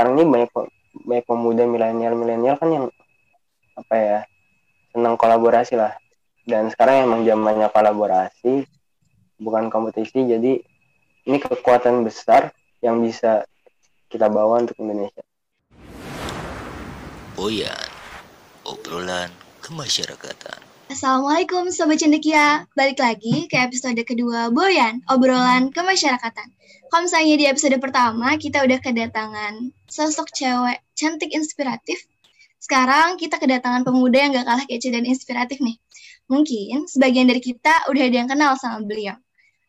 sekarang ini banyak banyak pemuda milenial milenial kan yang apa ya senang kolaborasi lah dan sekarang emang zamannya kolaborasi bukan kompetisi jadi ini kekuatan besar yang bisa kita bawa untuk Indonesia. Boyan, obrolan kemasyarakatan. Assalamualaikum Sobat Cendekia, balik lagi ke episode kedua Boyan, obrolan kemasyarakatan. Kalau misalnya di episode pertama kita udah kedatangan sosok cewek cantik inspiratif, sekarang kita kedatangan pemuda yang gak kalah kece dan inspiratif nih. Mungkin sebagian dari kita udah ada yang kenal sama beliau.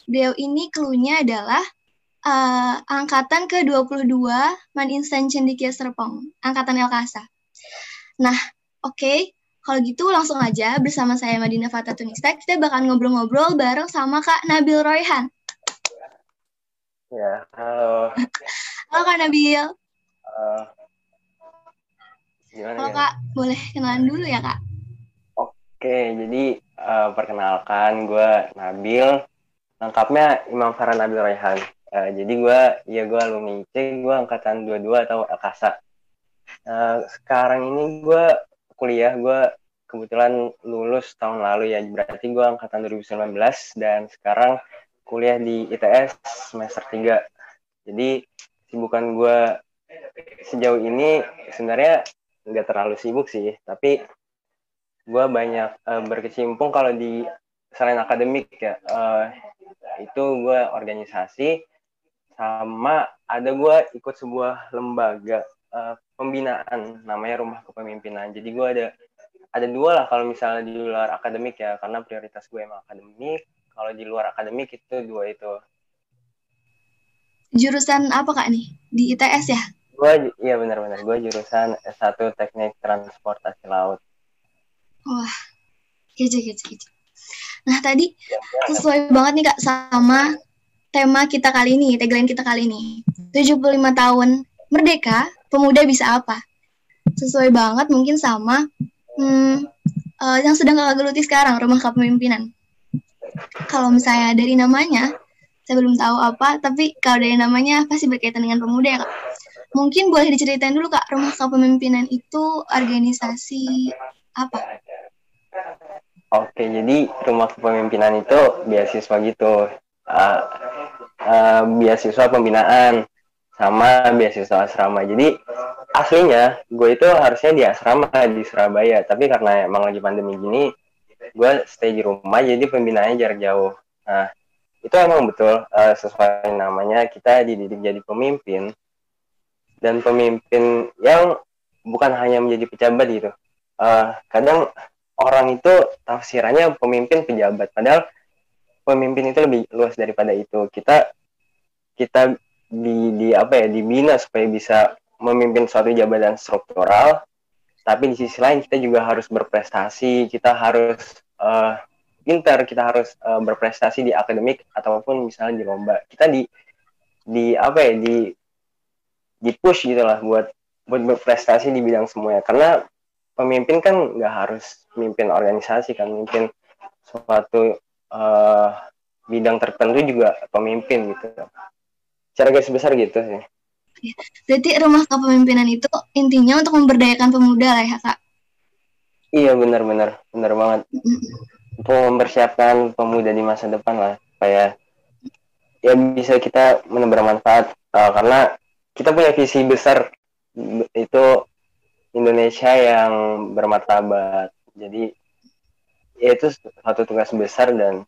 Beliau ini klunya adalah uh, angkatan ke-22 Man Instan Cendekia Serpong, angkatan Elkasa. Nah, oke, okay, kalau gitu langsung aja bersama saya Madina Fata Tunista kita bakal ngobrol-ngobrol bareng sama Kak Nabil Royhan. Ya, halo. halo Kak Nabil. Uh, gimana halo ya? Kak, boleh kenalan dulu ya Kak? Oke, jadi uh, perkenalkan gue Nabil. Lengkapnya Imam Farhan Nabil Royhan. Uh, jadi gue, ya gue alumni IC, gue angkatan 22 atau Akasa. Uh, sekarang ini gue kuliah gue kebetulan lulus tahun lalu ya berarti gue angkatan 2019 dan sekarang kuliah di ITS semester 3 jadi sibukan gue sejauh ini sebenarnya nggak terlalu sibuk sih tapi gue banyak uh, berkecimpung kalau di selain akademik ya uh, itu gue organisasi sama ada gue ikut sebuah lembaga uh, pembinaan namanya rumah kepemimpinan. Jadi gue ada ada dua lah kalau misalnya di luar akademik ya karena prioritas gue emang akademik. Kalau di luar akademik itu dua itu. Jurusan apa kak nih? Di ITS ya gue iya benar-benar gue jurusan S1 teknik transportasi laut wah kece kece kece nah tadi ya, ya. sesuai banget nih kak sama tema kita kali ini tagline kita kali ini 75 tahun merdeka pemuda bisa apa? Sesuai banget mungkin sama hmm, uh, yang sedang kakak geluti sekarang, rumah kepemimpinan. Kalau misalnya dari namanya, saya belum tahu apa, tapi kalau dari namanya pasti berkaitan dengan pemuda ya kak. Mungkin boleh diceritain dulu kak, rumah kepemimpinan itu organisasi apa? Oke, jadi rumah kepemimpinan itu beasiswa gitu, uh, uh, beasiswa pembinaan sama beasiswa asrama. Jadi aslinya gue itu harusnya di asrama di Surabaya, tapi karena emang lagi pandemi gini, gue stay di rumah jadi pembinaannya jarak jauh. Nah, itu emang betul uh, sesuai namanya kita dididik jadi pemimpin dan pemimpin yang bukan hanya menjadi pejabat gitu. Uh, kadang orang itu tafsirannya pemimpin pejabat, padahal pemimpin itu lebih luas daripada itu. Kita kita di di apa ya dibina supaya bisa memimpin suatu jabatan struktural tapi di sisi lain kita juga harus berprestasi kita harus uh, pintar kita harus uh, berprestasi di akademik ataupun misalnya di lomba kita di di apa ya di di push gitulah buat buat berprestasi di bidang semuanya. Karena pemimpin kan nggak harus mimpin organisasi kan mimpin suatu uh, bidang tertentu juga pemimpin gitu. Secara garis besar gitu sih. Berarti rumah kepemimpinan itu intinya untuk memberdayakan pemuda lah ya kak? Iya benar-benar, benar. Banget. Untuk mempersiapkan pemuda di masa depan lah, supaya ya bisa kita menebar manfaat uh, karena kita punya visi besar itu Indonesia yang bermartabat. Jadi ya itu satu tugas besar dan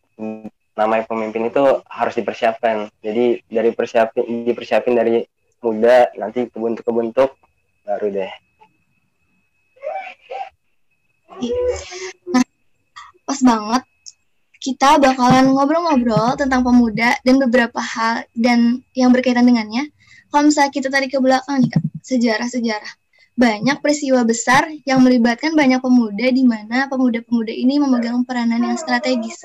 namanya pemimpin itu harus dipersiapkan. Jadi dari persiapin dipersiapin dari muda nanti kebentuk-kebentuk baru deh. Nah, pas banget kita bakalan ngobrol-ngobrol tentang pemuda dan beberapa hal dan yang berkaitan dengannya. Kalau misalnya kita tarik ke belakang nih kak, sejarah-sejarah banyak peristiwa besar yang melibatkan banyak pemuda di mana pemuda-pemuda ini memegang peranan yang strategis.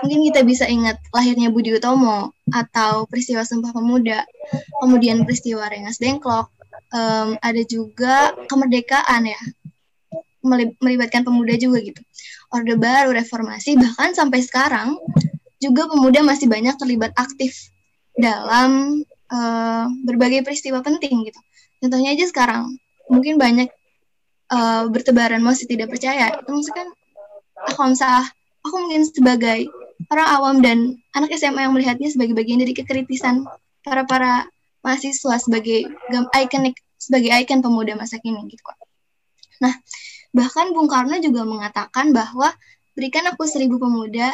Mungkin kita bisa ingat lahirnya Budi Utomo atau peristiwa Sumpah Pemuda, kemudian peristiwa Rengas Dengklok, um, ada juga kemerdekaan ya, melibatkan pemuda juga gitu. Orde Baru, reformasi, bahkan sampai sekarang juga pemuda masih banyak terlibat aktif dalam uh, berbagai peristiwa penting gitu. Contohnya aja sekarang, mungkin banyak uh, bertebaran masih tidak percaya. Itu maksudnya kan aku aku mungkin sebagai orang awam dan anak SMA yang melihatnya sebagai bagian dari kekritisan para para mahasiswa sebagai ikonik sebagai ikon pemuda masa kini gitu. Nah, bahkan Bung Karno juga mengatakan bahwa berikan aku seribu pemuda,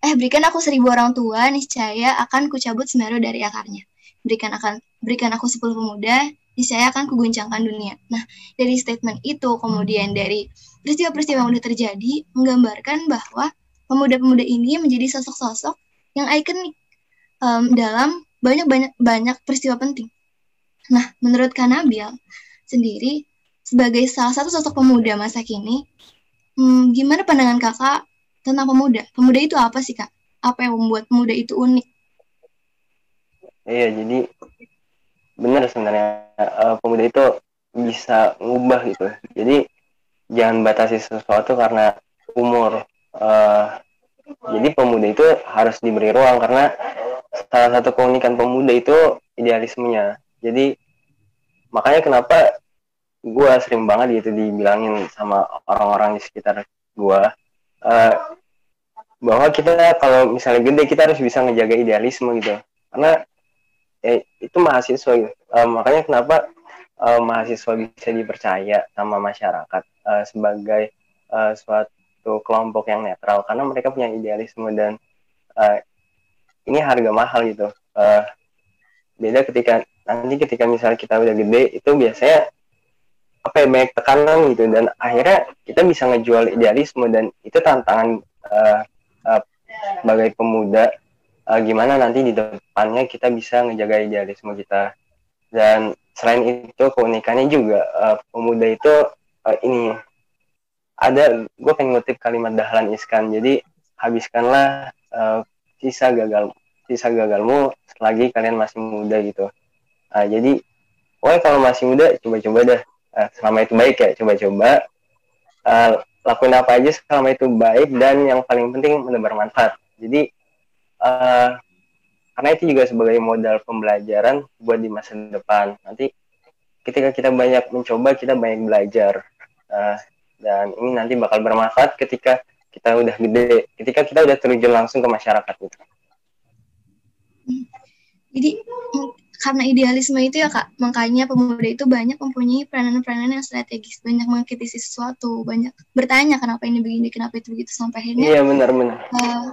eh berikan aku seribu orang tua, niscaya akan kucabut Semeru dari akarnya. Berikan akan berikan aku sepuluh pemuda, niscaya akan kuguncangkan dunia. Nah, dari statement itu kemudian dari peristiwa-peristiwa yang sudah terjadi menggambarkan bahwa pemuda-pemuda ini menjadi sosok-sosok yang ikonik um, dalam banyak-banyak banyak peristiwa penting. Nah, menurut Kanabil sendiri sebagai salah satu sosok pemuda masa kini, hmm, gimana pandangan kakak tentang pemuda? Pemuda itu apa sih kak? Apa yang membuat pemuda itu unik? Iya, jadi benar sebenarnya uh, pemuda itu bisa ngubah gitu. Jadi jangan batasi sesuatu karena umur. Uh, jadi pemuda itu harus diberi ruang karena salah satu keunikan pemuda itu idealismenya. Jadi makanya kenapa gue sering banget gitu dibilangin sama orang-orang di sekitar gue uh, bahwa kita kalau misalnya gede kita harus bisa ngejaga idealisme gitu. Karena ya, itu mahasiswa gitu. Uh, makanya kenapa uh, mahasiswa bisa dipercaya sama masyarakat uh, sebagai uh, suatu kelompok yang netral. Karena mereka punya idealisme dan uh, ini harga mahal gitu. Uh, beda ketika nanti ketika misalnya kita udah gede itu biasanya apa ya banyak tekanan gitu. Dan akhirnya kita bisa ngejual idealisme dan itu tantangan uh, uh, sebagai pemuda uh, gimana nanti di depannya kita bisa ngejaga idealisme kita. Dan selain itu keunikannya juga uh, pemuda itu uh, ini ada gue pengen ngutip kalimat Dahlan Iskan. Jadi habiskanlah uh, sisa gagal sisa gagalmu selagi kalian masih muda gitu. Uh, jadi Wah kalau masih muda coba-coba dah. Uh, selama itu baik ya coba-coba. Uh, lakuin apa aja selama itu baik dan yang paling penting menebar manfaat. Jadi uh, karena itu juga sebagai modal pembelajaran buat di masa depan nanti ketika kita banyak mencoba kita banyak belajar uh, dan ini nanti bakal bermanfaat ketika kita udah gede, ketika kita udah terjun langsung ke masyarakat gitu. Jadi karena idealisme itu ya kak, makanya pemuda itu banyak mempunyai peranan-peranan yang strategis, banyak mengkritisi sesuatu, banyak bertanya kenapa ini begini, kenapa itu begitu sampai akhirnya. Iya benar-benar. Uh,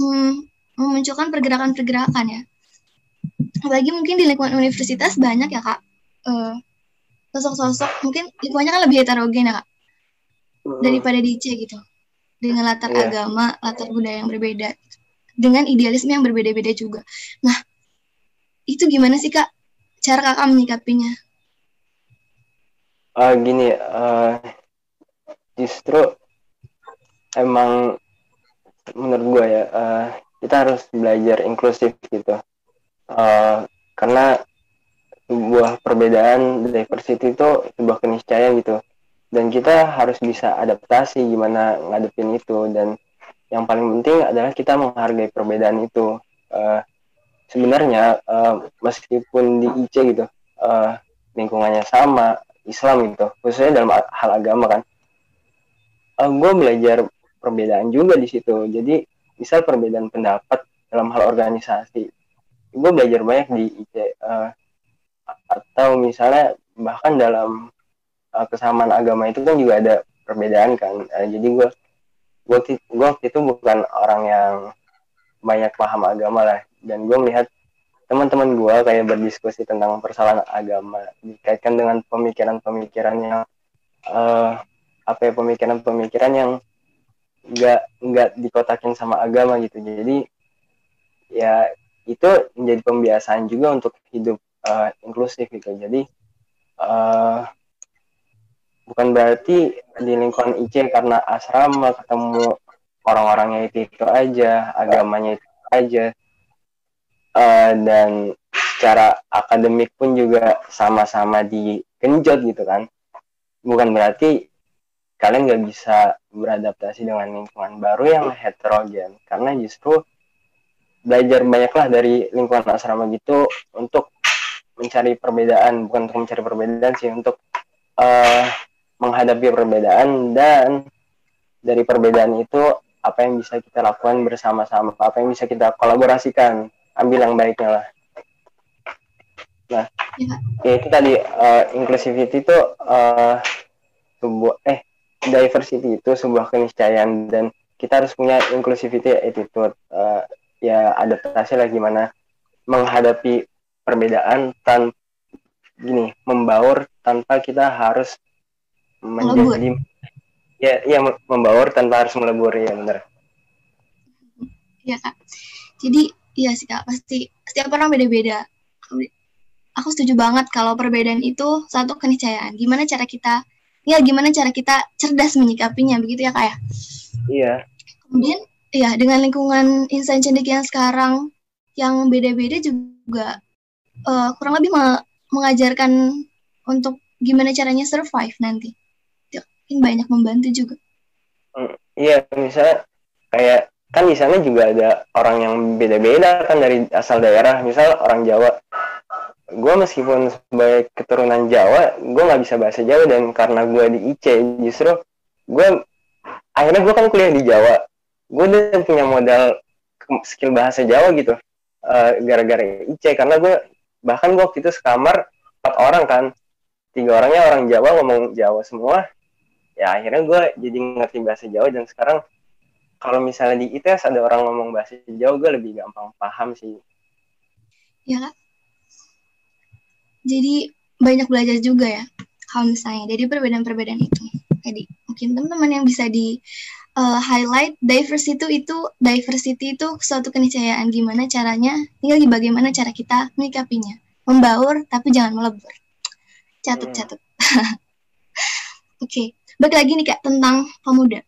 hmm, memunculkan pergerakan-pergerakan ya. Apalagi mungkin di lingkungan universitas banyak ya kak, uh, sosok-sosok mungkin lingkungannya kan lebih heterogen ya kak daripada di C gitu. Dengan latar yeah. agama latar budaya yang berbeda. Dengan idealisme yang berbeda-beda juga. Nah itu gimana sih kak cara kakak menyikapinya? Uh, gini uh, justru emang menurut gue ya uh, kita harus belajar inklusif gitu. Uh, karena sebuah perbedaan diversity itu sebuah keniscayaan gitu. Dan kita harus bisa adaptasi gimana ngadepin itu. Dan yang paling penting adalah kita menghargai perbedaan itu. Uh, sebenarnya uh, meskipun di IC gitu uh, lingkungannya sama Islam gitu khususnya dalam hal agama kan uh, gue belajar perbedaan juga di situ. Jadi misal perbedaan pendapat dalam hal organisasi. Gue belajar banyak di IC uh, atau misalnya bahkan dalam uh, kesamaan agama itu kan juga ada perbedaan kan. Uh, jadi gue gue gue waktu itu bukan orang yang banyak paham agama lah. Dan gue melihat teman-teman gue kayak berdiskusi tentang persoalan agama dikaitkan dengan pemikiran-pemikiran yang uh, apa ya pemikiran-pemikiran yang nggak nggak dikotakin sama agama gitu. Jadi ya itu menjadi pembiasaan juga untuk hidup uh, inklusif gitu. Jadi uh, bukan berarti di lingkungan IC karena asrama ketemu orang-orangnya itu itu aja agamanya itu aja. Uh, dan secara akademik pun juga sama-sama digenjot gitu kan. Bukan berarti kalian nggak bisa beradaptasi dengan lingkungan baru yang heterogen. Karena justru belajar banyaklah dari lingkungan asrama gitu untuk mencari perbedaan bukan untuk mencari perbedaan sih untuk uh, menghadapi perbedaan. Dan dari perbedaan itu apa yang bisa kita lakukan bersama-sama apa yang bisa kita kolaborasikan. Ambil yang baiknya lah. Nah ya, ya itu tadi uh, inclusivity itu uh, sebuah eh diversity itu sebuah keniscayaan dan kita harus punya inclusivity attitude uh, ya adaptasi lah gimana menghadapi perbedaan tan gini membaur tanpa kita harus menjadi ya ya membaur tanpa harus melebur ya benar ya kak. Jadi iya sih kak pasti setiap orang beda-beda. Aku setuju banget kalau perbedaan itu satu keniscayaan. Gimana cara kita ya gimana cara kita cerdas menyikapinya begitu ya kak ya? Iya. Kemudian ya dengan lingkungan insan cendik yang sekarang yang beda-beda juga uh, kurang lebih mengajarkan untuk gimana caranya survive nanti. Mungkin banyak membantu juga. Hmm, iya misalnya kayak kan di sana juga ada orang yang beda-beda kan dari asal daerah. Misal orang Jawa gue meskipun sebagai keturunan Jawa gue nggak bisa bahasa Jawa dan karena gue di IC justru gue akhirnya gue kan kuliah di Jawa. Gue udah punya modal skill bahasa Jawa gitu uh, gara-gara IC karena gue bahkan gue waktu itu sekamar empat orang kan. Tiga orangnya orang Jawa ngomong Jawa semua. Ya akhirnya gue jadi ngerti bahasa Jawa dan sekarang kalau misalnya di ITS ada orang ngomong bahasa Jawa gue lebih gampang paham sih. Ya jadi banyak belajar juga ya kalau misalnya dari perbedaan-perbedaan itu jadi mungkin teman-teman yang bisa di uh, highlight diversity itu diversity itu suatu keniscayaan gimana caranya tinggal di bagaimana cara kita menyikapinya membaur tapi jangan melebur catat catat oke okay. Balik lagi nih Kak tentang pemuda.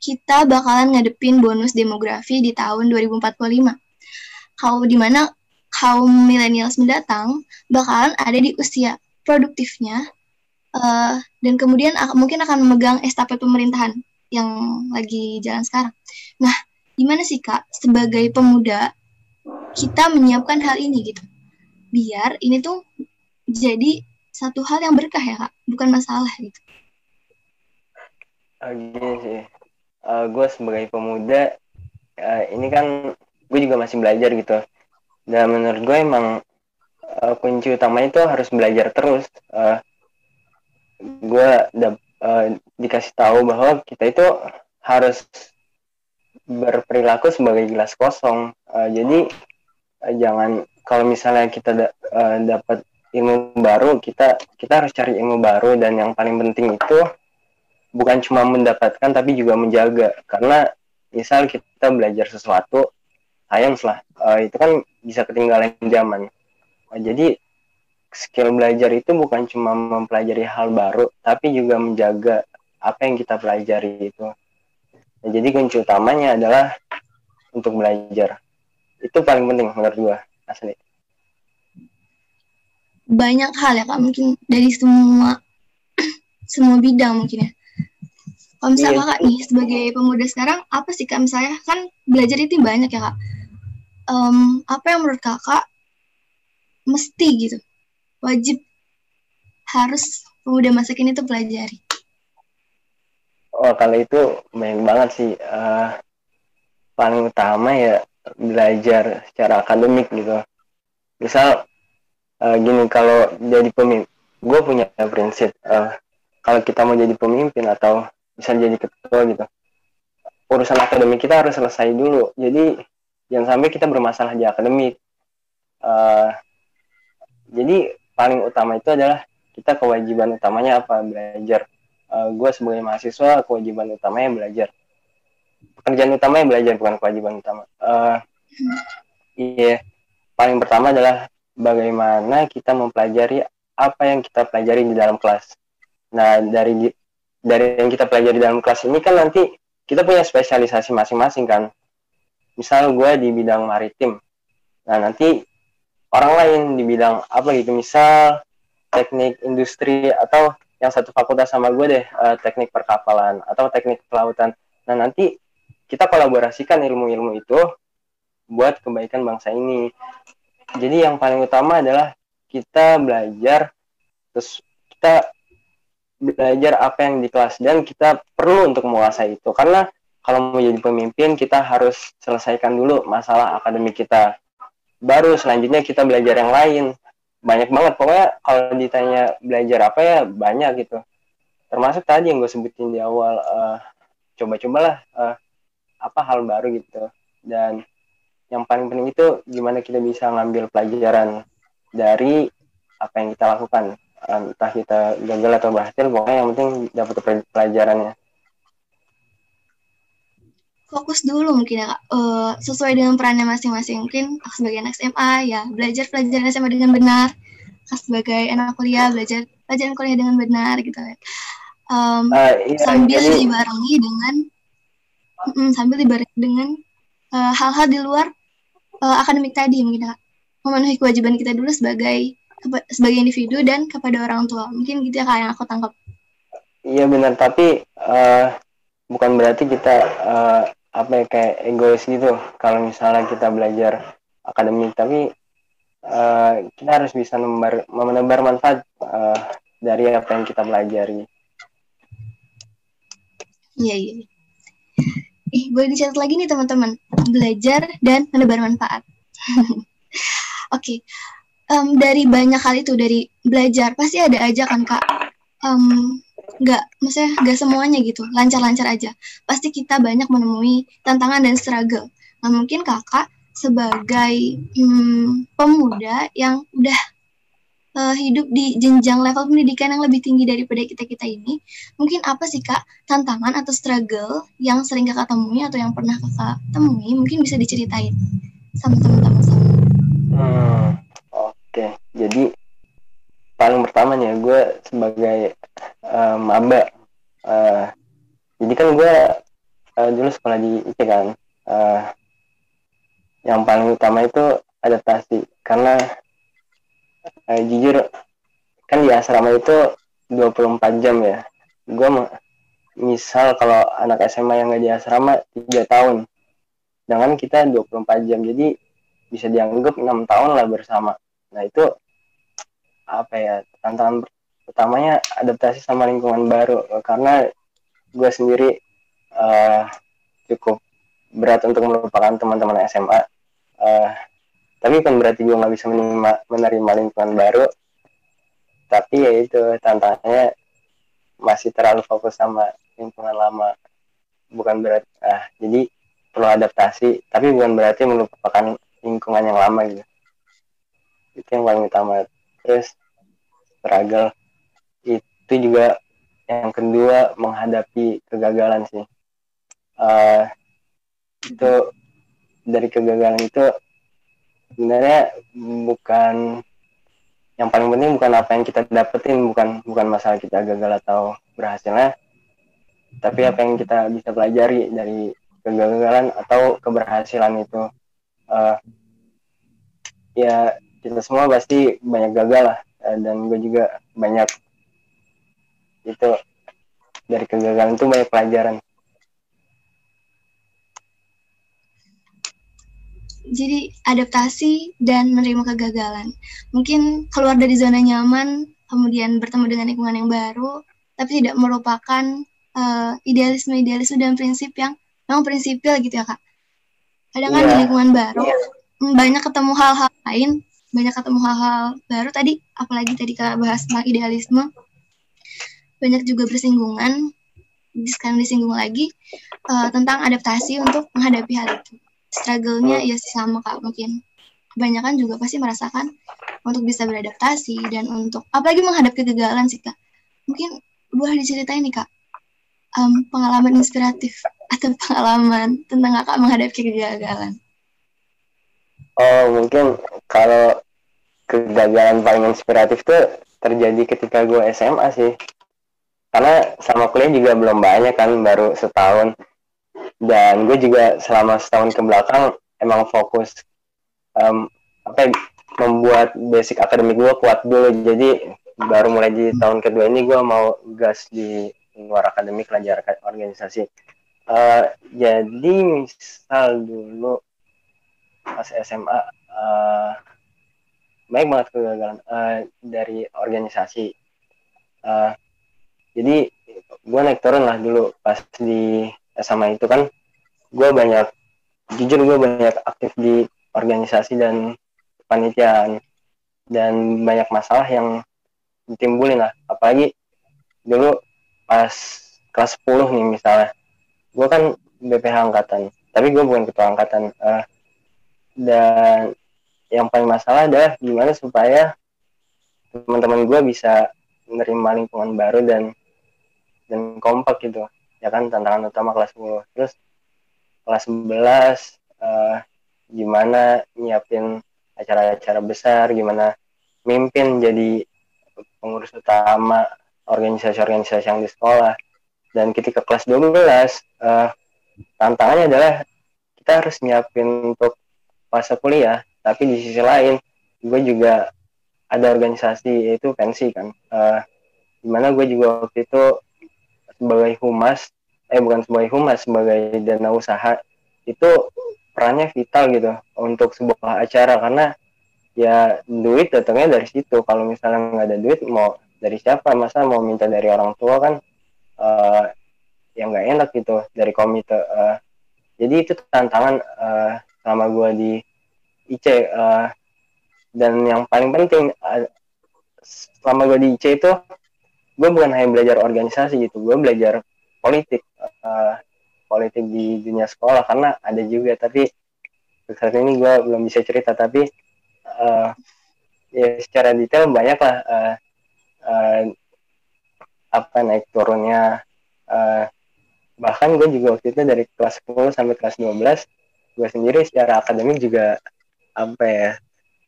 Kita bakalan ngadepin bonus demografi di tahun 2045. Kalau di mana kaum milenials mendatang bakalan ada di usia produktifnya uh, dan kemudian mungkin akan memegang estafet pemerintahan yang lagi jalan sekarang. Nah, gimana sih Kak sebagai pemuda kita menyiapkan hal ini gitu? Biar ini tuh jadi satu hal yang berkah ya Kak, bukan masalah gitu uh, gini sih uh, gue sebagai pemuda uh, ini kan gue juga masih belajar gitu dan menurut gue emang uh, kunci utama itu harus belajar terus. Uh, gue uh, dikasih tahu bahwa kita itu harus berperilaku sebagai gelas kosong. Uh, jadi uh, jangan kalau misalnya kita da uh, dapat ilmu baru kita kita harus cari ilmu baru. Dan yang paling penting itu bukan cuma mendapatkan tapi juga menjaga. Karena misal kita belajar sesuatu sayang lah. Uh, itu kan bisa ketinggalan zaman. Uh, jadi skill belajar itu bukan cuma mempelajari hal baru tapi juga menjaga apa yang kita pelajari itu. Nah, jadi kunci utamanya adalah untuk belajar. Itu paling penting menurut gua asli banyak hal ya kak. Mungkin dari semua semua bidang mungkin ya. Kalau misalnya iya. kakak nih sebagai pemuda sekarang apa sih kak? Misalnya kan belajar itu banyak ya kak. Um, apa yang menurut kakak mesti gitu wajib harus pemuda masa kini tuh pelajari? Oh kalau itu banyak banget sih. Uh, paling utama ya belajar secara akademik gitu. Misal uh, gini kalau jadi pemimpin, gue punya prinsip uh, kalau kita mau jadi pemimpin atau bisa jadi ketua gitu urusan akademik kita harus selesai dulu jadi jangan sampai kita bermasalah di akademik. Uh, jadi paling utama itu adalah kita kewajiban utamanya apa? Belajar. Uh, eh, gue sebagai mahasiswa kewajiban utamanya belajar. Pekerjaan utamanya belajar bukan kewajiban utama. Uh, iya. Paling pertama adalah bagaimana kita mempelajari apa yang kita pelajari di dalam kelas. Nah dari dari yang kita pelajari dalam kelas ini kan nanti kita punya spesialisasi masing-masing kan. Misal gue di bidang maritim. Nah nanti orang lain di bidang apa gitu. Misal teknik industri atau yang satu fakultas sama gue deh uh, teknik perkapalan atau teknik kelautan. Nah nanti kita kolaborasikan ilmu-ilmu itu buat kebaikan bangsa ini jadi yang paling utama adalah kita belajar terus kita belajar apa yang di kelas dan kita perlu untuk menguasai itu karena kalau mau jadi pemimpin kita harus selesaikan dulu masalah akademik kita. Baru selanjutnya kita belajar yang lain. Banyak banget. Pokoknya kalau ditanya belajar apa ya banyak gitu. Termasuk tadi yang gue sebutin di awal uh, coba-cobalah uh, apa hal baru gitu. Dan yang paling penting itu gimana kita bisa ngambil pelajaran dari apa yang kita lakukan. Entah kita gagal atau berhasil pokoknya yang penting dapat pelajarannya fokus dulu mungkin ya uh, sesuai dengan perannya masing-masing. Mungkin sebagai anak SMA ya belajar pelajaran SMA dengan benar. Sebagai anak kuliah belajar pelajaran kuliah dengan benar gitu ya um, uh, iya, sambil jadi... dibarengi dengan um, sambil dibarengi dengan eh, hal-hal uh, di luar uh, akademik tadi mungkin ya memenuhi kewajiban kita dulu sebagai sebagai individu dan kepada orang tua. Mungkin gitu ya kak yang aku tangkap. Iya benar. Tapi uh, bukan berarti kita uh, apa ya kayak egois gitu. Kalau misalnya kita belajar akademik tapi uh, kita harus bisa menebar, menebar manfaat uh, dari apa yang kita pelajari. Iya iya. Ih, boleh dicatat lagi nih teman-teman. Belajar dan menebar manfaat. Oke. Okay um, dari banyak hal itu dari belajar pasti ada aja kan kak? Um, nggak maksudnya nggak semuanya gitu lancar-lancar aja. Pasti kita banyak menemui tantangan dan struggle. Nah mungkin kakak sebagai hmm, pemuda yang udah uh, hidup di jenjang level pendidikan yang lebih tinggi daripada kita kita ini mungkin apa sih kak tantangan atau struggle yang sering kakak temui atau yang pernah kakak temui? Mungkin bisa diceritain sama teman-teman sama. Hmm Oke, jadi paling pertama nih gue sebagai uh, maba, uh, jadi kan gue uh, dulu sekolah di IC kan, uh, yang paling utama itu adaptasi karena uh, jujur kan di asrama itu 24 jam ya. Gue misal kalau anak SMA yang gak di asrama 3 tahun, dengan kita 24 jam, jadi bisa dianggap enam tahun lah bersama nah itu apa ya tantangan utamanya adaptasi sama lingkungan baru. Karena gue sendiri uh, cukup berat untuk melupakan teman-teman SMA uh, eh, tapi kan berarti gue nggak bisa menerima menerima lingkungan baru. Tapi ya itu tantangannya masih terlalu fokus sama lingkungan lama. Bukan berarti ah jadi perlu adaptasi tapi bukan berarti melupakan lingkungan yang lama gitu. Itu yang paling utama terus struggle. Itu juga yang kedua menghadapi kegagalan sih. Uh, itu dari kegagalan itu sebenarnya bukan yang paling penting bukan apa yang kita dapetin bukan bukan masalah kita gagal atau berhasilnya tapi apa yang kita bisa pelajari dari kegagalan atau keberhasilan itu. Uh, ya kita semua pasti banyak gagal lah eh, dan gue juga banyak itu dari kegagalan itu banyak pelajaran jadi adaptasi dan menerima kegagalan mungkin keluar dari zona nyaman kemudian bertemu dengan lingkungan yang baru tapi tidak merupakan uh, idealisme idealisme dan prinsip yang memang prinsipil gitu ya kak kadang kan yeah. di lingkungan baru yeah. banyak ketemu hal-hal lain banyak ketemu hal-hal baru tadi apalagi tadi kak bahas tentang idealisme. Banyak juga bersinggungan. Sekarang disinggung lagi uh, tentang adaptasi untuk menghadapi hal itu. Struggle-nya ya sama kak. Mungkin kebanyakan juga pasti merasakan untuk bisa beradaptasi dan untuk apalagi menghadapi kegagalan sih kak. Mungkin boleh diceritain nih kak um, pengalaman inspiratif atau pengalaman tentang kakak menghadapi kegagalan? Oh mungkin kalau kegagalan paling inspiratif tuh terjadi ketika gue SMA sih. Karena sama kuliah juga belum banyak kan, baru setahun. Dan gue juga selama setahun ke belakang emang fokus um, apa ya, membuat basic akademik gue kuat dulu. Jadi baru mulai di tahun kedua ini gue mau gas di luar akademik belajar organisasi. Uh, jadi misal dulu pas SMA uh, banyak banget kegagalan uh, dari organisasi. Uh, jadi gue naik turun lah dulu pas di SMA itu kan. Gue banyak jujur gue banyak aktif di organisasi dan panitiaan dan banyak masalah yang ditimbulin lah. Apalagi dulu pas kelas 10 nih misalnya. Gue kan BPH angkatan tapi gue bukan ketua angkatan. Uh, dan yang paling masalah adalah gimana supaya teman-teman gue bisa menerima lingkungan baru dan dan kompak gitu. Ya kan tantangan utama kelas 10 terus kelas 11 uh, gimana nyiapin acara-acara besar gimana mimpin jadi pengurus utama organisasi-organisasi yang di sekolah. Dan ketika kelas 12 uh, tantangannya adalah kita harus nyiapin untuk fase kuliah tapi di sisi lain gue juga ada organisasi yaitu pensi kan uh, di mana gue juga waktu itu sebagai humas eh bukan sebagai humas sebagai dana usaha itu perannya vital gitu untuk sebuah acara. Karena ya duit datangnya dari situ. Kalau misalnya nggak ada duit mau dari siapa? Masa mau minta dari orang tua kan uh, yang nggak enak gitu dari komite uh, jadi itu tantangan uh, selama gue di IC uh, dan yang paling penting uh, selama gue di IC itu gue bukan hanya belajar organisasi gitu gue belajar politik uh, politik di dunia sekolah karena ada juga tapi saat ini gue belum bisa cerita tapi uh, ya secara detail banyak lah uh, uh, apa naik turunnya uh, bahkan gue juga waktu itu dari kelas 10 sampai kelas 12 gue sendiri secara akademik juga apa ya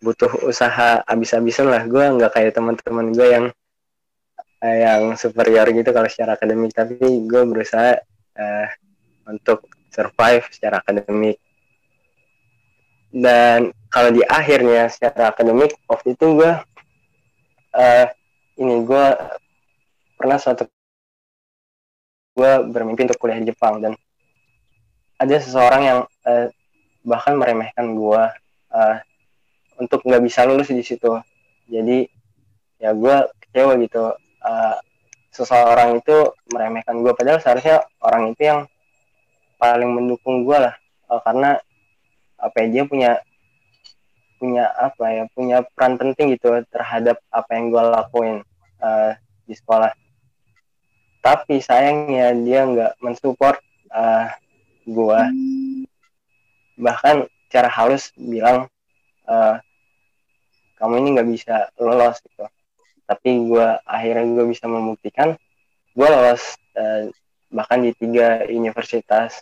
butuh usaha abis-abisan lah. Gue nggak kayak teman-teman gue yang yang superior gitu kalau secara akademik. Tapi gue berusaha uh, untuk survive secara akademik. Dan kalau di akhirnya secara akademik waktu itu gue uh, ini gue pernah suatu gue bermimpi untuk kuliah di Jepang. Dan ada seseorang yang uh, bahkan meremehkan gue uh, untuk nggak bisa lulus di situ. Jadi ya gue kecewa gitu. Uh, seseorang itu meremehkan gue padahal seharusnya orang itu yang paling mendukung gue lah. Uh, karena apa ya dia punya punya apa ya punya peran penting gitu terhadap apa yang gue lakuin uh, di sekolah. Tapi sayangnya dia nggak mensupport uh, gue bahkan cara halus bilang uh, kamu ini nggak bisa lolos gitu. Tapi gue akhirnya gue bisa membuktikan gue lolos uh, bahkan di tiga universitas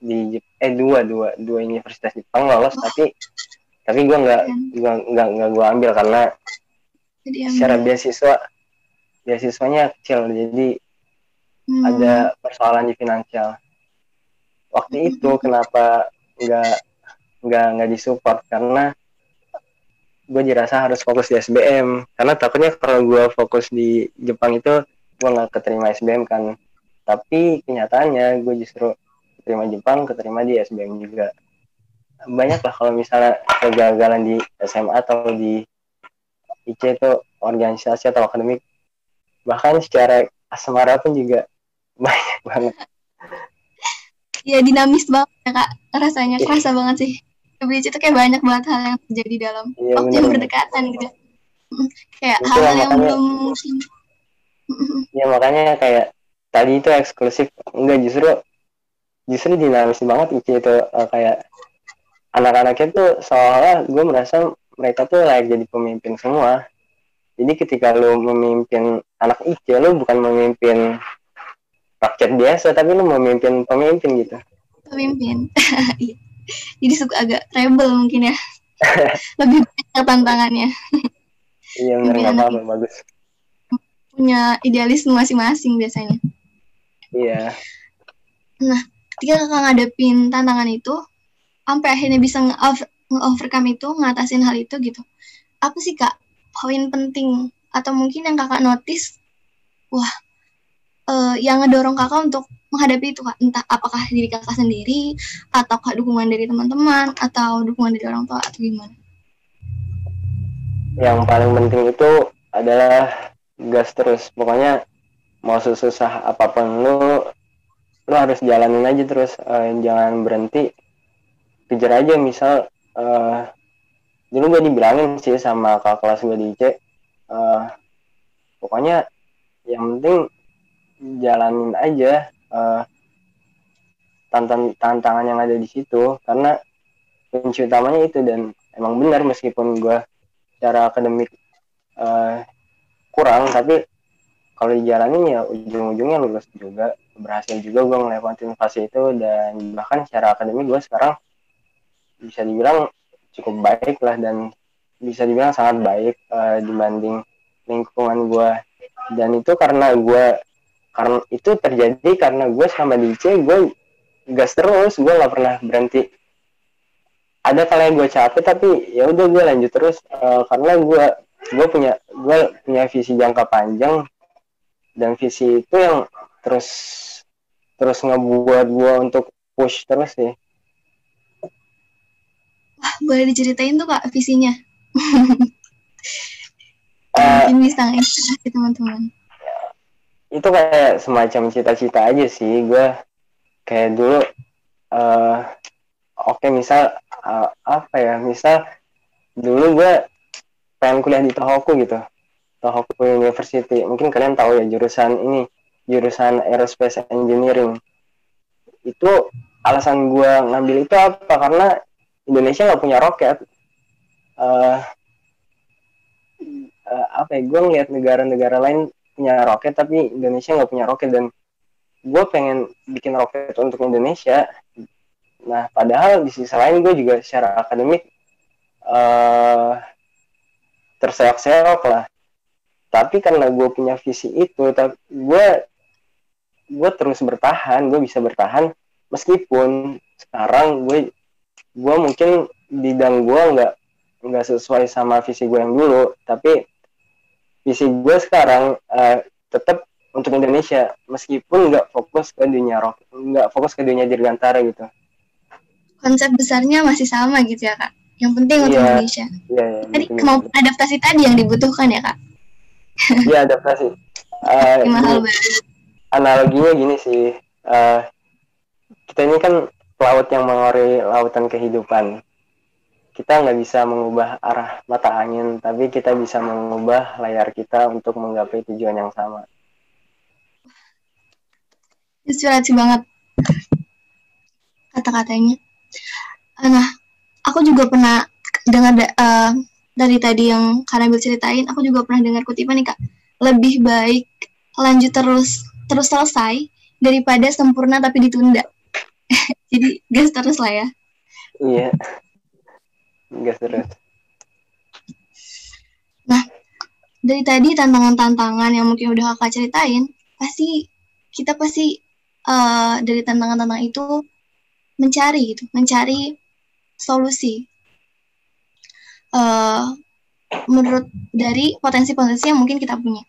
di eh dua dua dua universitas Jepang lolos tapi tapi gue nggak nggak nggak nggak gue ambil karena secara beasiswa beasiswanya kecil jadi hmm. ada persoalan di finansial. Waktu hmm. itu kenapa nggak nggak nggak disupport karena gue dirasa harus fokus di SBM karena takutnya kalau gue fokus di Jepang itu gue nggak keterima SBM kan. Tapi kenyataannya gue justru keterima Jepang keterima di SBM juga. Banyak lah kalau misalnya kegagalan di SMA atau di IC itu organisasi atau akademik. Bahkan secara asmara pun juga banyak banget. Ya dinamis banget ya kak. Rasanya kerasa banget sih Bleach itu kayak banyak banget hal yang terjadi dalam iya, waktu yang berdekatan gitu. Kayak hal, -hal yang belum ya makanya kayak tadi itu eksklusif. Enggak justru justru dinamis banget itu itu uh, kayak anak-anaknya tuh soalnya gue merasa mereka tuh layak jadi pemimpin semua. Jadi ketika lu memimpin anak IC lu bukan memimpin rakyat biasa tapi lu memimpin pemimpin gitu. Pemimpin. Iya jadi suka agak rebel mungkin ya. Lebih banyak tantangannya. Iya benar nggak apa-apa bagus. punya idealisme masing-masing biasanya. Iya. Nah ketika kakak ngadepin tantangan itu sampai akhirnya bisa nge-overcome itu ngatasin hal itu gitu apa sih kak poin penting? Atau mungkin yang kakak notice wah uh, yang ngedorong kakak untuk menghadapi itu kak. Entah apakah diri kakak sendiri ataukah dukungan dari teman-teman atau dukungan dari orang tua atau gimana? Yang paling penting itu adalah gas terus. Pokoknya mau susah apa pun lu lu harus jalanin aja terus. Uh, jangan berhenti. Kejar aja misal uh, dulu gue dibilangin sih sama kakak kelas gue di IC uh, pokoknya yang penting jalanin aja uh, tantan tantangan yang ada di situ. Karena kunci utamanya itu dan emang benar meskipun gue secara akademik uh, kurang tapi kalau dijalanin ya ujung-ujungnya lulus juga berhasil juga gue ngelewatin fase itu dan bahkan secara akademik gue sekarang bisa dibilang cukup baik lah dan bisa dibilang sangat baik uh, dibanding lingkungan gue dan itu karena gue karena itu terjadi karena gue sama IC gue gas terus gue nggak pernah berhenti. Ada kali gue capek tapi ya udah gue lanjut terus uh, karena gue gue punya gue punya visi jangka panjang. Dan visi itu yang terus terus ngebuat gue untuk push terus sih. Wah, boleh diceritain tuh kak visinya? Uh, mungkin bisa inspirasi teman-teman itu kayak semacam cita-cita aja sih gue kayak dulu uh, oke okay, misal uh, apa ya misal dulu gue pengen kuliah di Tohoku gitu. Tohoku University. Mungkin kalian tahu ya jurusan ini jurusan aerospace engineering. Itu alasan gue ngambil itu apa? Karena Indonesia nggak punya roket. Uh, uh, apa ya gue ngeliat negara-negara lain punya roket tapi Indonesia nggak punya roket. Dan gue pengen bikin roket untuk Indonesia. Nah padahal di sisi lain gue juga secara akademik uh, terseok-seok lah. Tapi karena gue punya visi itu tapi gue gue terus bertahan gue bisa bertahan. Meskipun sekarang gue gue mungkin bidang gue nggak nggak sesuai sama visi gue yang dulu. Tapi visi gue sekarang uh, tetap untuk Indonesia. Meskipun nggak fokus ke dunia rock nggak fokus ke dunia dirgantara gitu. Konsep besarnya masih sama gitu ya kak? Yang penting untuk yeah, Indonesia. Yeah, yeah, tadi kemampuan adaptasi tadi yang dibutuhkan ya kak? Iya adaptasi. Uh, analoginya gini sih. Uh, kita ini kan pelaut yang mengori lautan kehidupan kita nggak bisa mengubah arah mata angin, tapi kita bisa mengubah layar kita untuk menggapai tujuan yang sama. Inspirasi banget kata-katanya. Nah, aku juga pernah dengar uh, dari tadi yang Karambil ceritain, aku juga pernah dengar kutipan nih kak, lebih baik lanjut terus terus selesai daripada sempurna tapi ditunda. Jadi gas terus lah ya. Iya gas terus nah dari tadi tantangan-tantangan yang mungkin udah kakak ceritain pasti kita pasti uh, dari tantangan-tantangan itu mencari gitu mencari solusi. Uh, menurut dari potensi-potensi yang mungkin kita punya.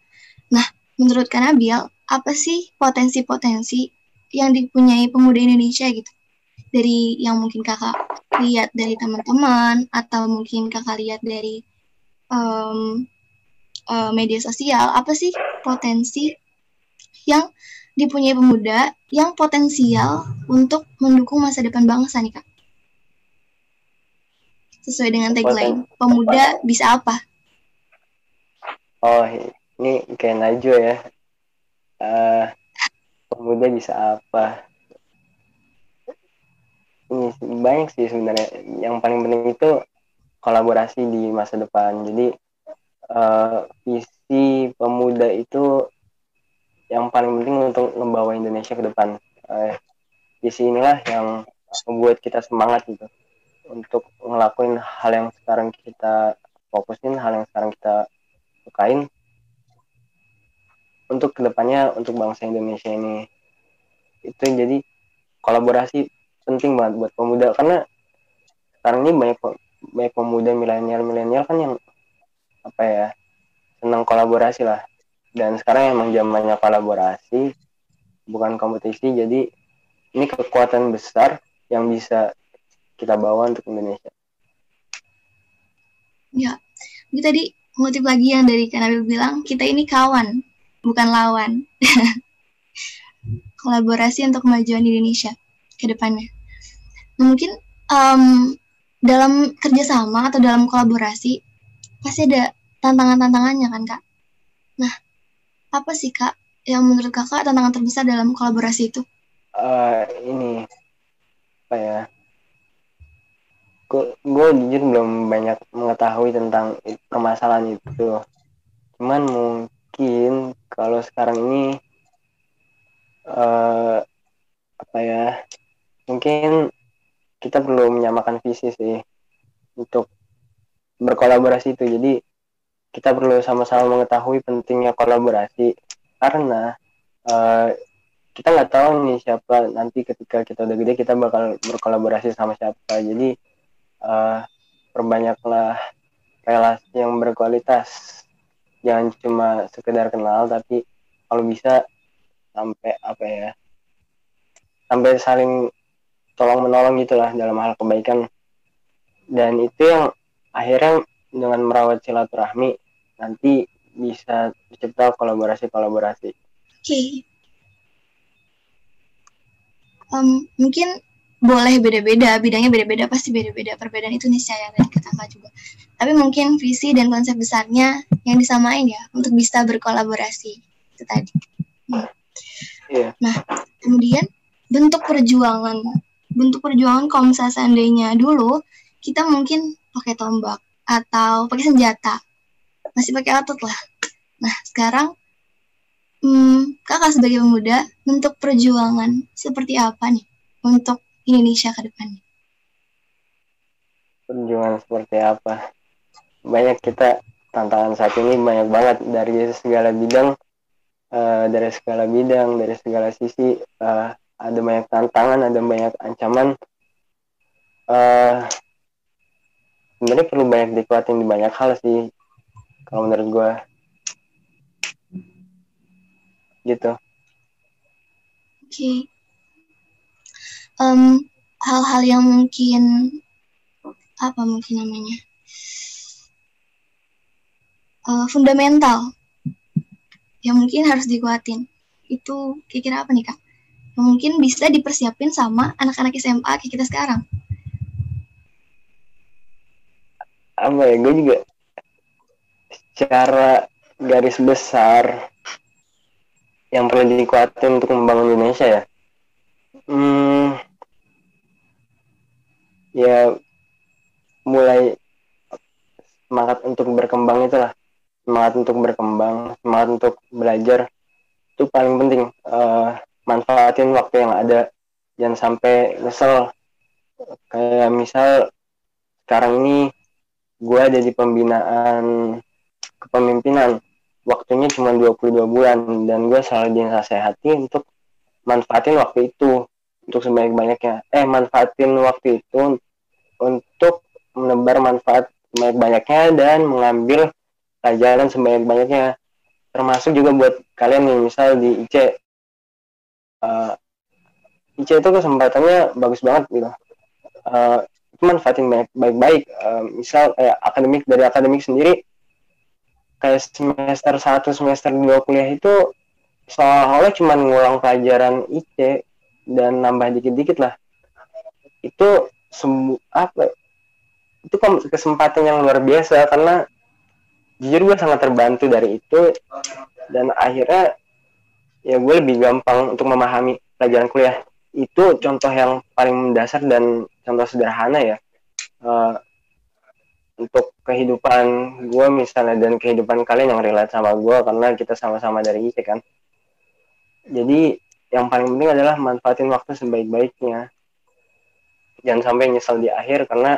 Nah menurut Kanabil apa sih potensi-potensi yang dipunyai pemuda Indonesia gitu dari yang mungkin kakak lihat dari teman-teman atau mungkin kakak lihat dari um, uh, media sosial apa sih potensi yang dipunyai pemuda yang potensial untuk mendukung masa depan bangsa nih kak? Sesuai dengan tagline pemuda bisa apa? Oh ini kayak Najwa ya. Uh, pemuda bisa apa banyak sih sebenarnya. Yang paling penting itu kolaborasi di masa depan. Jadi uh, visi pemuda itu yang paling penting untuk membawa Indonesia ke depan. Uh, visi inilah yang membuat kita semangat gitu untuk ngelakuin hal yang sekarang kita fokusin hal yang sekarang kita sukain untuk ke depannya untuk bangsa Indonesia ini. Itu jadi kolaborasi penting banget buat pemuda karena sekarang ini banyak banyak pemuda milenial milenial kan yang apa ya senang kolaborasi lah dan sekarang emang zamannya kolaborasi bukan kompetisi jadi ini kekuatan besar yang bisa kita bawa untuk Indonesia Ya, ini tadi ngutip lagi yang dari Kanabil bilang, kita ini kawan, bukan lawan. Kolaborasi untuk kemajuan Indonesia ke depannya. Mungkin um, dalam kerjasama atau dalam kolaborasi, pasti ada tantangan-tantangannya kan, Kak? Nah, apa sih, Kak, yang menurut Kakak tantangan terbesar dalam kolaborasi itu? uh, ini apa ya gue jujur belum banyak mengetahui tentang permasalahan itu cuman mungkin kalau sekarang ini uh, apa ya mungkin kita perlu menyamakan visi sih untuk berkolaborasi itu. Jadi kita perlu sama-sama mengetahui pentingnya kolaborasi karena uh, kita nggak tahu nih siapa nanti ketika kita udah gede kita bakal berkolaborasi sama siapa. Jadi uh, perbanyaklah relasi yang berkualitas. Jangan cuma sekedar kenal tapi kalau bisa sampai apa ya sampai saling tolong menolong gitulah dalam hal kebaikan dan itu yang akhirnya dengan merawat silaturahmi nanti bisa tercipta kolaborasi-kolaborasi. Oke. Okay. Um, mungkin boleh beda-beda, bidangnya beda-beda, pasti beda-beda. Perbedaan itu niscaya dari kata juga. Tapi mungkin visi dan konsep besarnya yang disamain ya untuk bisa berkolaborasi itu tadi. Hmm. Yeah. Nah, kemudian bentuk perjuangan, bentuk perjuangan kalau misalnya seandainya dulu kita mungkin pakai tombak atau pakai senjata, masih pakai otot lah. Nah, sekarang hmm, kakak sebagai pemuda bentuk perjuangan seperti apa nih untuk Indonesia ke depannya? Perjuangan seperti apa? Banyak kita tantangan saat ini banyak banget dari segala bidang, uh, dari segala bidang, dari segala sisi. Uh, ada banyak tantangan, ada banyak ancaman. Uh, sebenarnya perlu banyak dikuatin di banyak hal sih, kalau menurut gue. Gitu. Oke. Okay hal hal-hal yang mungkin apa mungkin namanya uh, fundamental yang mungkin harus dikuatin itu kira-kira apa nih kak mungkin bisa dipersiapin sama anak-anak SMA kayak kita sekarang. Apa ya gue juga secara garis besar yang perlu dikuatin untuk membangun Indonesia ya. Hmm, ya mulai semangat untuk berkembang itulah. Semangat untuk berkembang semangat untuk belajar itu paling penting. Uh, manfaatin waktu yang ada. Jangan sampai nyesel. Kayak misal sekarang ini gue ada di pembinaan kepemimpinan. Waktunya cuma 22 bulan dan gue selalu dinasehati untuk manfaatin waktu itu untuk sebanyak-banyaknya eh manfaatin waktu itu untuk menebar manfaat sebanyak-banyaknya dan mengambil pelajaran sebanyak-banyaknya termasuk juga buat kalian nih misal di IC uh, IC itu kesempatannya bagus banget gitu. Uh, itu manfaatin baik-baik. Uh, misal kayak akademik dari akademik sendiri kayak semester 1 semester 2 kuliah itu seolah-olah cuma ngulang pelajaran IC dan nambah dikit-dikit lah. Itu semu apa itu kan kesempatan yang luar biasa karena jujur gue sangat terbantu dari itu dan akhirnya ya gue lebih gampang untuk memahami pelajaran kuliah. Itu contoh yang paling mendasar dan contoh sederhana ya. Uh, untuk kehidupan gue misalnya dan kehidupan kalian yang relate sama gue karena kita sama-sama dari IC kan. Jadi yang paling penting adalah manfaatin waktu sebaik-baiknya. Jangan sampai nyesal di akhir karena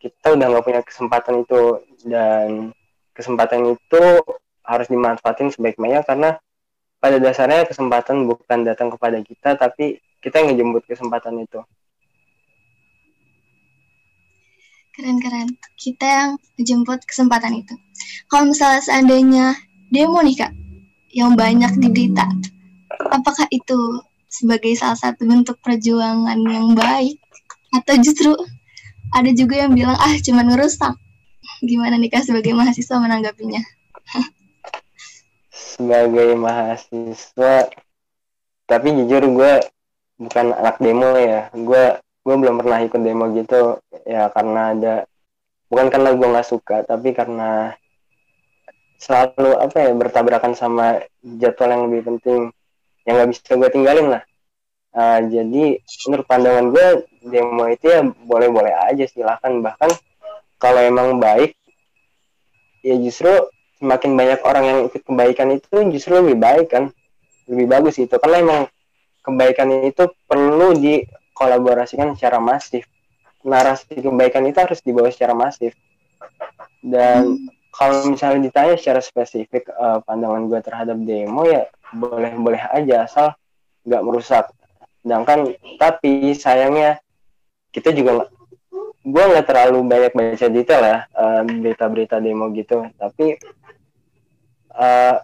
kita udah nggak punya kesempatan itu. Dan kesempatan itu harus dimanfaatin sebaik-baiknya karena pada dasarnya kesempatan bukan datang kepada kita tapi kita yang ngejemput kesempatan itu. Keren-keren kita yang ngejemput kesempatan itu. Kalau misalnya seandainya demo nih kak yang banyak di berita apakah itu sebagai salah satu bentuk perjuangan yang baik? Atau justru ada juga yang bilang ah cuman ngerusak. Gimana nih kak sebagai mahasiswa menanggapinya sebagai mahasiswa tapi jujur gue bukan anak demo ya. Gue gue belum pernah ikut demo gitu. Ya karena ada bukan karena gue nggak suka tapi karena selalu apa ya bertabrakan sama jadwal yang lebih penting yang nggak bisa gue tinggalin lah. Uh, jadi menurut pandangan gue demo itu ya boleh-boleh aja silahkan. Bahkan kalau emang baik ya justru semakin banyak orang yang ikut kebaikan itu justru lebih baik kan. Lebih bagus itu. Karena emang kebaikan itu perlu dikolaborasikan secara masif. Narasi kebaikan itu harus dibawa secara masif. Dan hmm. kalau misalnya ditanya secara spesifik uh, pandangan gue terhadap demo ya boleh-boleh aja asal nggak merusak. Sedangkan tapi sayangnya kita juga gue nggak terlalu banyak baca detail ya uh, berita-berita demo gitu. Tapi uh,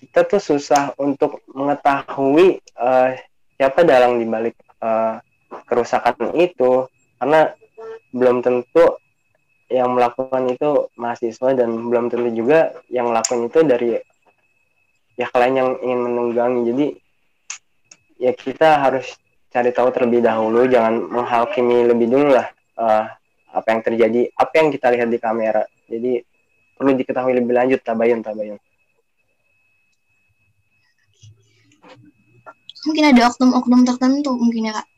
kita tuh susah untuk mengetahui uh, siapa dalang dibalik uh, kerusakan itu. Karena belum tentu yang melakukan itu mahasiswa dan belum tentu juga yang melakukan itu dari ya kalian yang ingin menunggangi. Jadi ya kita harus cari tahu terlebih dahulu. Jangan menghakimi lebih dulu lah uh, apa yang terjadi apa yang kita lihat di kamera. Jadi perlu diketahui lebih lanjut tabayun tabayun mungkin ada oknum-oknum tertentu mungkin ya kak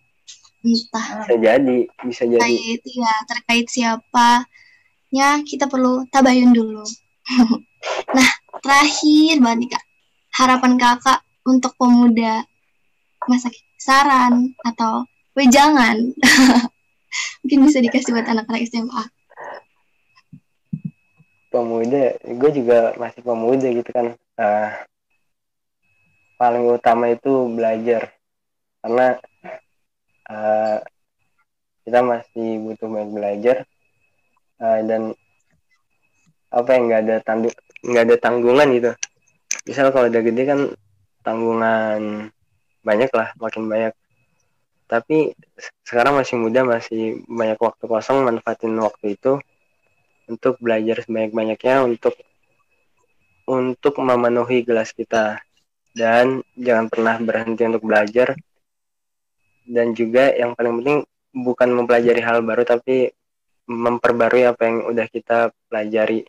entah bisa jadi bisa jadi terkait ya terkait siapa ya kita perlu tabayun dulu. nah, terakhir banget nih Kak. Harapan Kakak untuk pemuda masa saran atau wejangan mungkin bisa dikasih buat anak-anak SMA. Pemuda, gue juga masih pemuda gitu kan. Uh, paling utama itu belajar. Karena uh, kita masih butuh banyak belajar. Uh, dan apa yang nggak ada tanduk nggak ada tanggungan gitu. Misal kalau udah gede kan tanggungan banyak lah makin banyak. Tapi sekarang masih muda masih banyak waktu kosong manfaatin waktu itu untuk belajar sebanyak-banyaknya untuk untuk memenuhi gelas kita dan jangan pernah berhenti untuk belajar dan juga yang paling penting bukan mempelajari hal baru tapi memperbarui apa yang udah kita pelajari,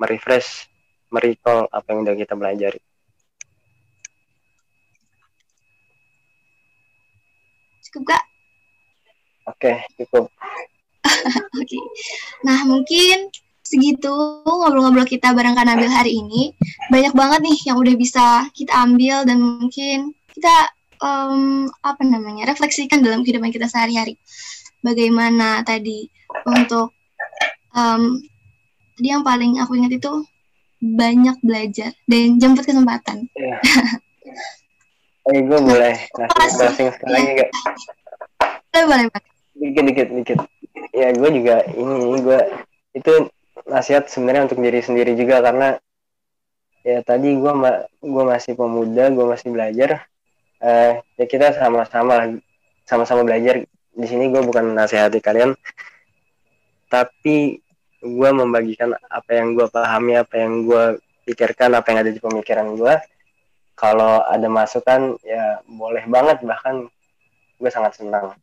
merefresh, merecall apa yang udah kita pelajari. Cukup gak? Oke, cukup. Oke. Nah, mungkin segitu ngobrol-ngobrol kita bareng Kak Nabil hari ini. Banyak banget nih yang udah bisa kita ambil dan mungkin kita um, apa namanya refleksikan dalam kehidupan kita sehari-hari. Bagaimana tadi untuk um, tadi yang paling aku ingat itu banyak belajar dan jemput kesempatan. Iya. Eh, gue boleh ngasih blessing sekali lagi gak? Boleh, boleh, boleh. Dikit, dikit, dikit. Ya, gue juga ini, gue itu nasihat sebenarnya untuk diri sendiri juga karena ya tadi gue ma gue masih pemuda, gue masih belajar. Uh, ya kita sama-sama sama-sama belajar. Di sini gue bukan nasihati kalian, tapi gue membagikan apa yang gue pahami apa yang gue pikirkan apa yang ada di pemikiran gue kalau ada masukan ya boleh banget bahkan gue sangat senang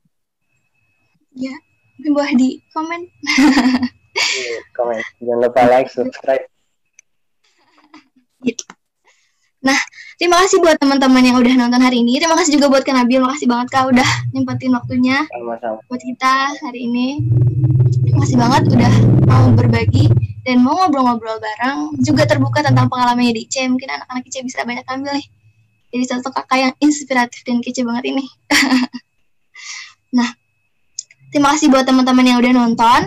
ya mungkin boleh di komen komen jangan lupa like subscribe gitu. Nah, terima kasih buat teman-teman yang udah nonton hari ini. Terima kasih juga buat Kak Nabil. Makasih banget Kak udah nyempetin waktunya Sama-sama. buat kita hari ini. Makasih banget udah mau berbagi dan mau ngobrol-ngobrol bareng. Juga terbuka tentang pengalamannya di IC. Mungkin anak-anak IC bisa banyak ambil nih. Jadi satu kakak yang inspiratif dan kece banget ini. nah, terima kasih buat teman-teman yang udah nonton.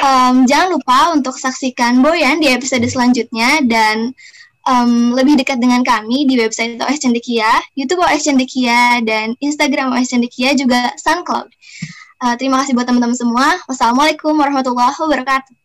Um, jangan lupa untuk saksikan Boyan di episode selanjutnya dan um, lebih dekat dengan kami di website OS Cendekia, YouTube OS Cendekia, dan Instagram OS Cendekia juga SoundCloud. Uh, terima kasih buat teman-teman semua. Wassalamualaikum warahmatullahi wabarakatuh.